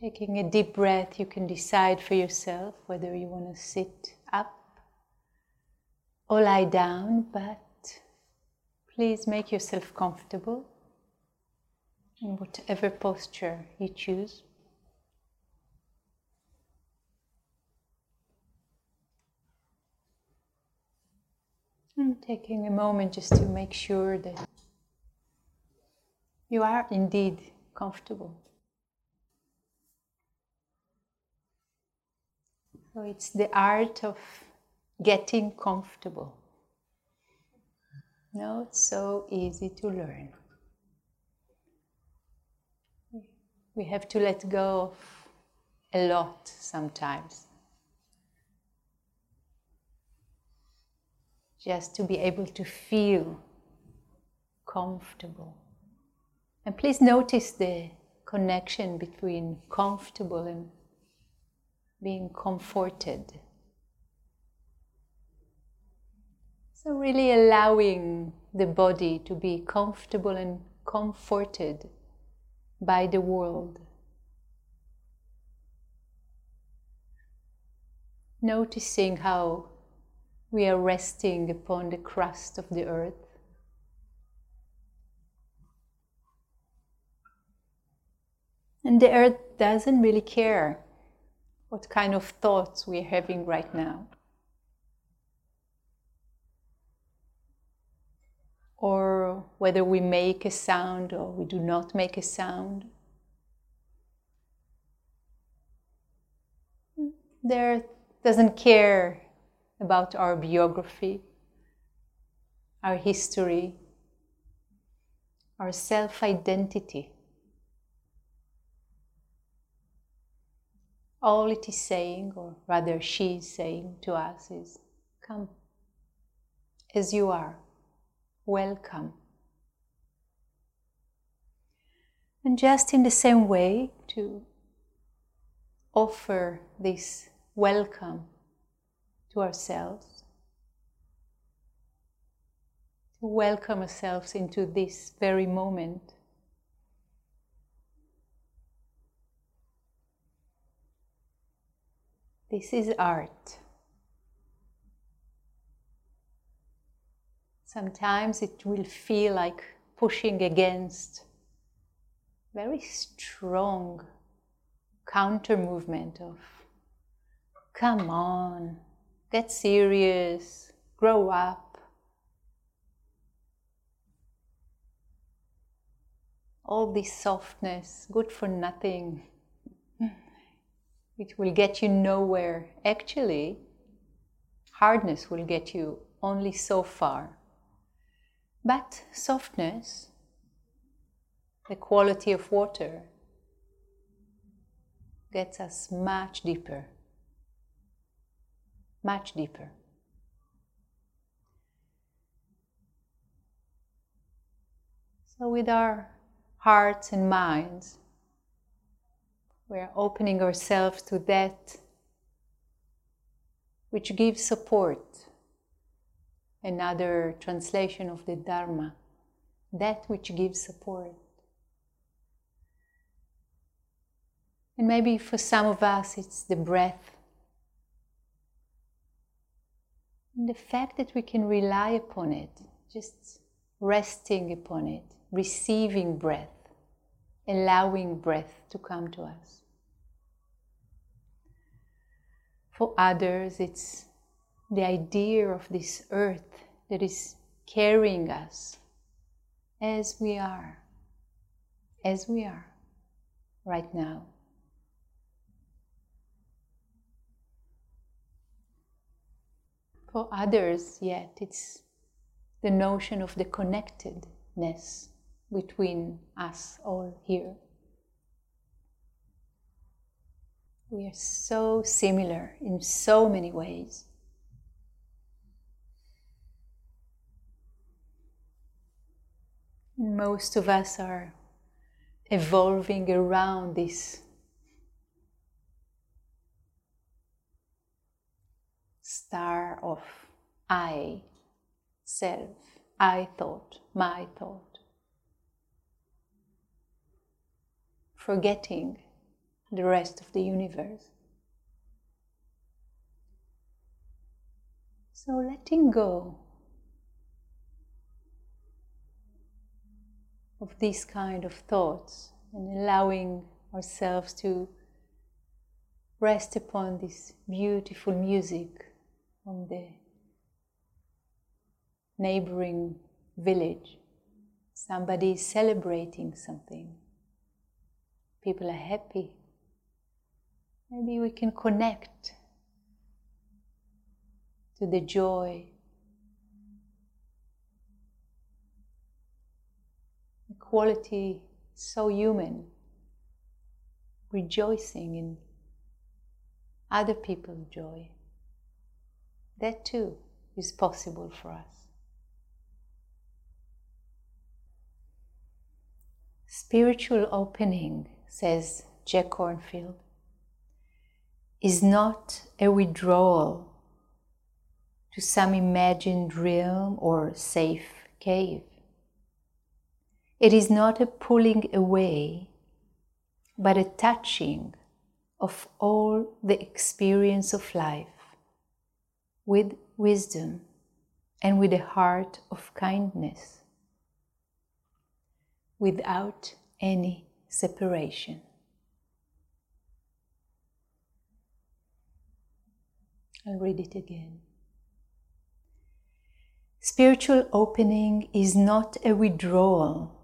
Taking a deep breath, you can decide for yourself whether you want to sit up or lie down, but please make yourself comfortable in whatever posture you choose. And taking a moment just to make sure that you are indeed comfortable. So it's the art of getting comfortable. No, it's so easy to learn. We have to let go of a lot sometimes. Just to be able to feel comfortable. And please notice the connection between comfortable and being comforted. So, really allowing the body to be comfortable and comforted by the world. Noticing how we are resting upon the crust of the earth. And the earth doesn't really care what kind of thoughts we're having right now. Or whether we make a sound or we do not make a sound. There doesn't care about our biography, our history, our self identity. All it is saying, or rather she is saying to us, is come as you are, welcome. And just in the same way, to offer this welcome to ourselves, to welcome ourselves into this very moment. This is art. Sometimes it will feel like pushing against very strong counter movement of come on, get serious, grow up. All this softness, good for nothing which will get you nowhere. Actually, hardness will get you only so far. But softness, the quality of water, gets us much deeper. Much deeper. So, with our hearts and minds, we're opening ourselves to that which gives support. Another translation of the Dharma, that which gives support. And maybe for some of us it's the breath. And the fact that we can rely upon it, just resting upon it, receiving breath, allowing breath to come to us. For others, it's the idea of this earth that is carrying us as we are, as we are right now. For others, yet, it's the notion of the connectedness between us all here. We are so similar in so many ways. Most of us are evolving around this star of I, self, I thought, my thought. Forgetting the rest of the universe. So letting go of these kind of thoughts and allowing ourselves to rest upon this beautiful music from the neighboring village. Somebody is celebrating something. People are happy. Maybe we can connect to the joy, the quality so human, rejoicing in other people's joy. That too is possible for us. Spiritual opening, says Jack Kornfield, is not a withdrawal to some imagined realm or safe cave. It is not a pulling away, but a touching of all the experience of life with wisdom and with a heart of kindness, without any separation. I'll read it again. Spiritual opening is not a withdrawal,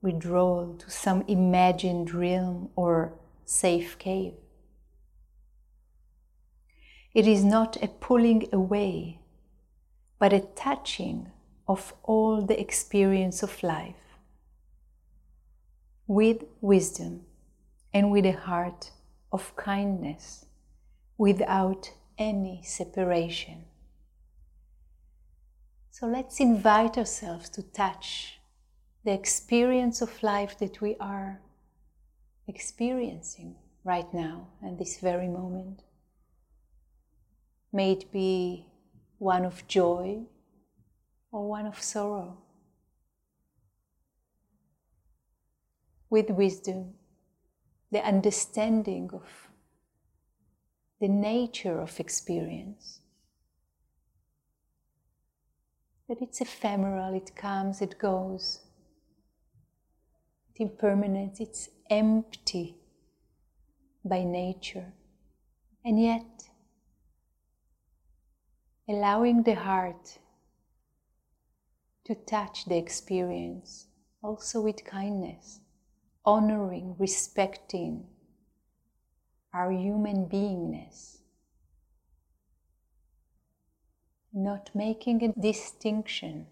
withdrawal to some imagined realm or safe cave. It is not a pulling away, but a touching of all the experience of life with wisdom and with a heart of kindness without any separation. So let's invite ourselves to touch the experience of life that we are experiencing right now and this very moment. May it be one of joy or one of sorrow. With wisdom, the understanding of the nature of experience that it's ephemeral, it comes, it goes. It's impermanent, it's empty by nature. And yet, allowing the heart to touch the experience also with kindness, honoring, respecting our human beingness. not making a distinction.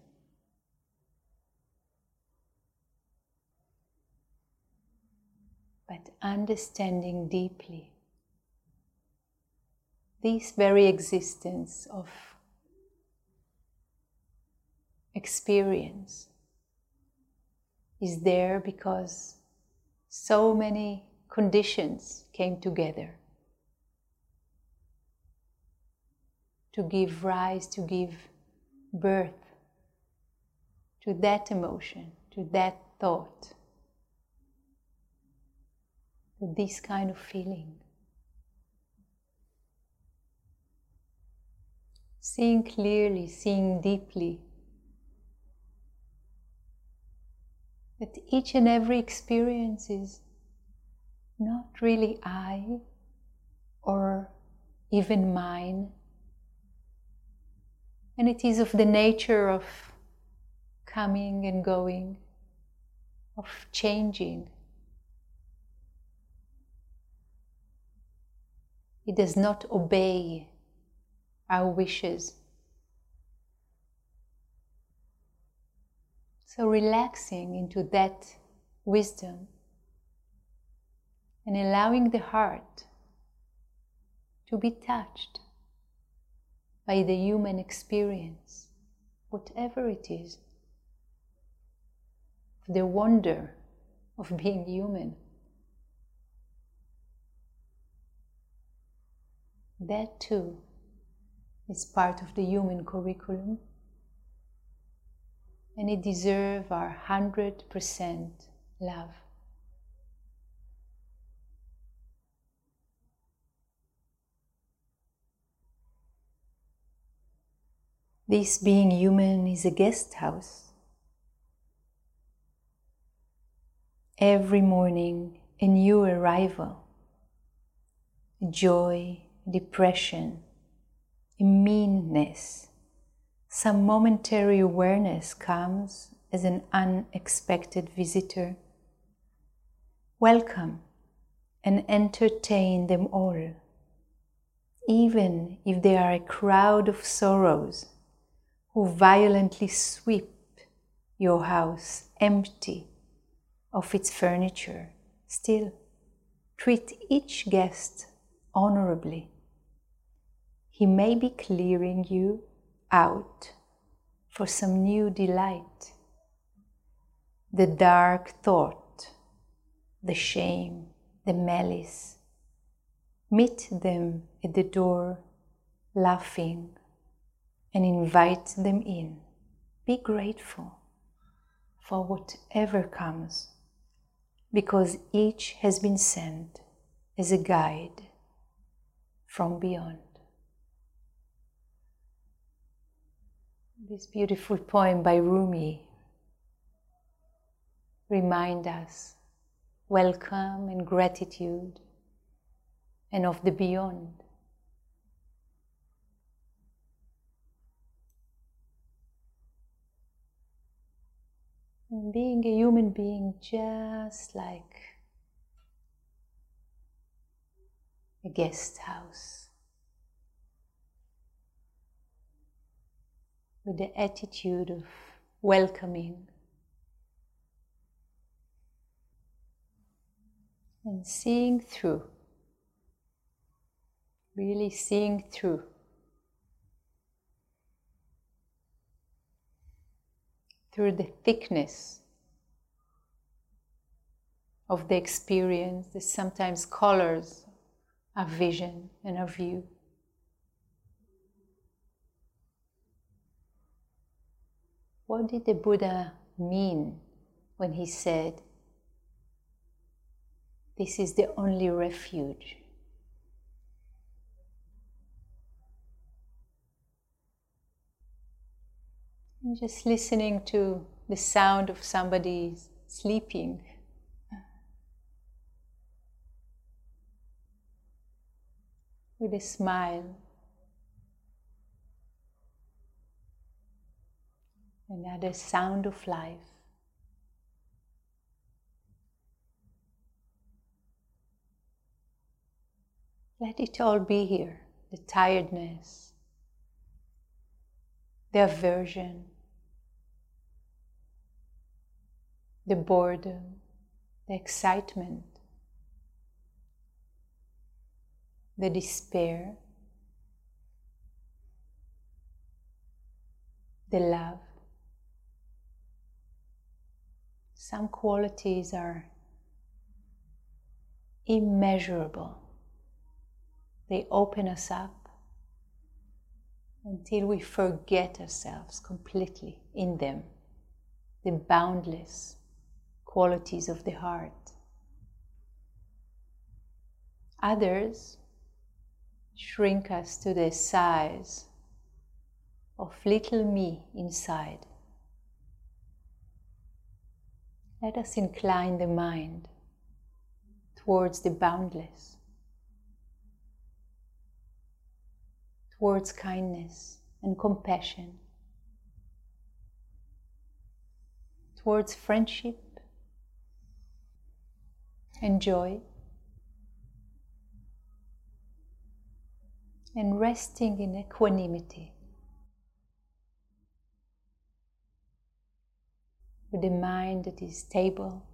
But understanding deeply this very existence of experience is there because so many conditions came together. to give rise, to give birth to that emotion, to that thought, to this kind of feeling. Seeing clearly, seeing deeply that each and every experience is not really I or even mine and it is of the nature of coming and going, of changing. It does not obey our wishes. So, relaxing into that wisdom and allowing the heart to be touched by the human experience, whatever it is, the wonder of being human. That too is part of the human curriculum and it deserves our 100% love. This being human is a guest house. Every morning, a new arrival. Joy, depression, meanness, some momentary awareness comes as an unexpected visitor. Welcome and entertain them all, even if they are a crowd of sorrows who violently sweep your house empty of its furniture, still treat each guest honorably. He may be clearing you out for some new delight. The dark thought, the shame, the malice, meet them at the door laughing and invite them in. Be grateful for whatever comes, because each has been sent as a guide from beyond. This beautiful poem by Rumi remind us welcome and gratitude and of the beyond. And being a human being just like a guest house with the attitude of welcoming and seeing through, really seeing through. through the thickness of the experience that sometimes colors our vision and our view. What did the Buddha mean when he said, This is the only refuge? just listening to the sound of somebody sleeping. With a smile. Another sound of life. Let it all be here. The tiredness, the aversion, the boredom, the excitement, the despair, the love. Some qualities are immeasurable. They open us up until we forget ourselves completely in them, the boundless qualities of the heart. Others shrink us to the size of little me inside. Let us incline the mind towards the boundless, towards kindness and compassion, towards friendship and joy, and resting in equanimity with a mind that is stable.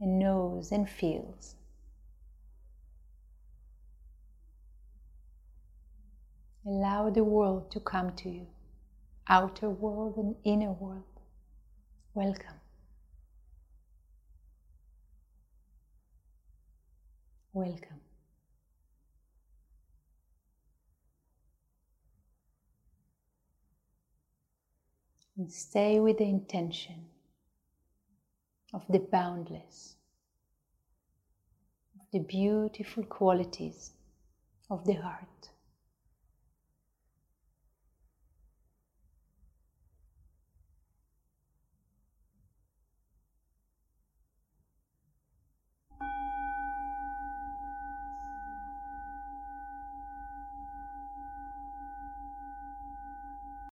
And knows and feels. Allow the world to come to you, outer world and inner world. Welcome. Welcome. And stay with the intention of the boundless, of the beautiful qualities of the heart.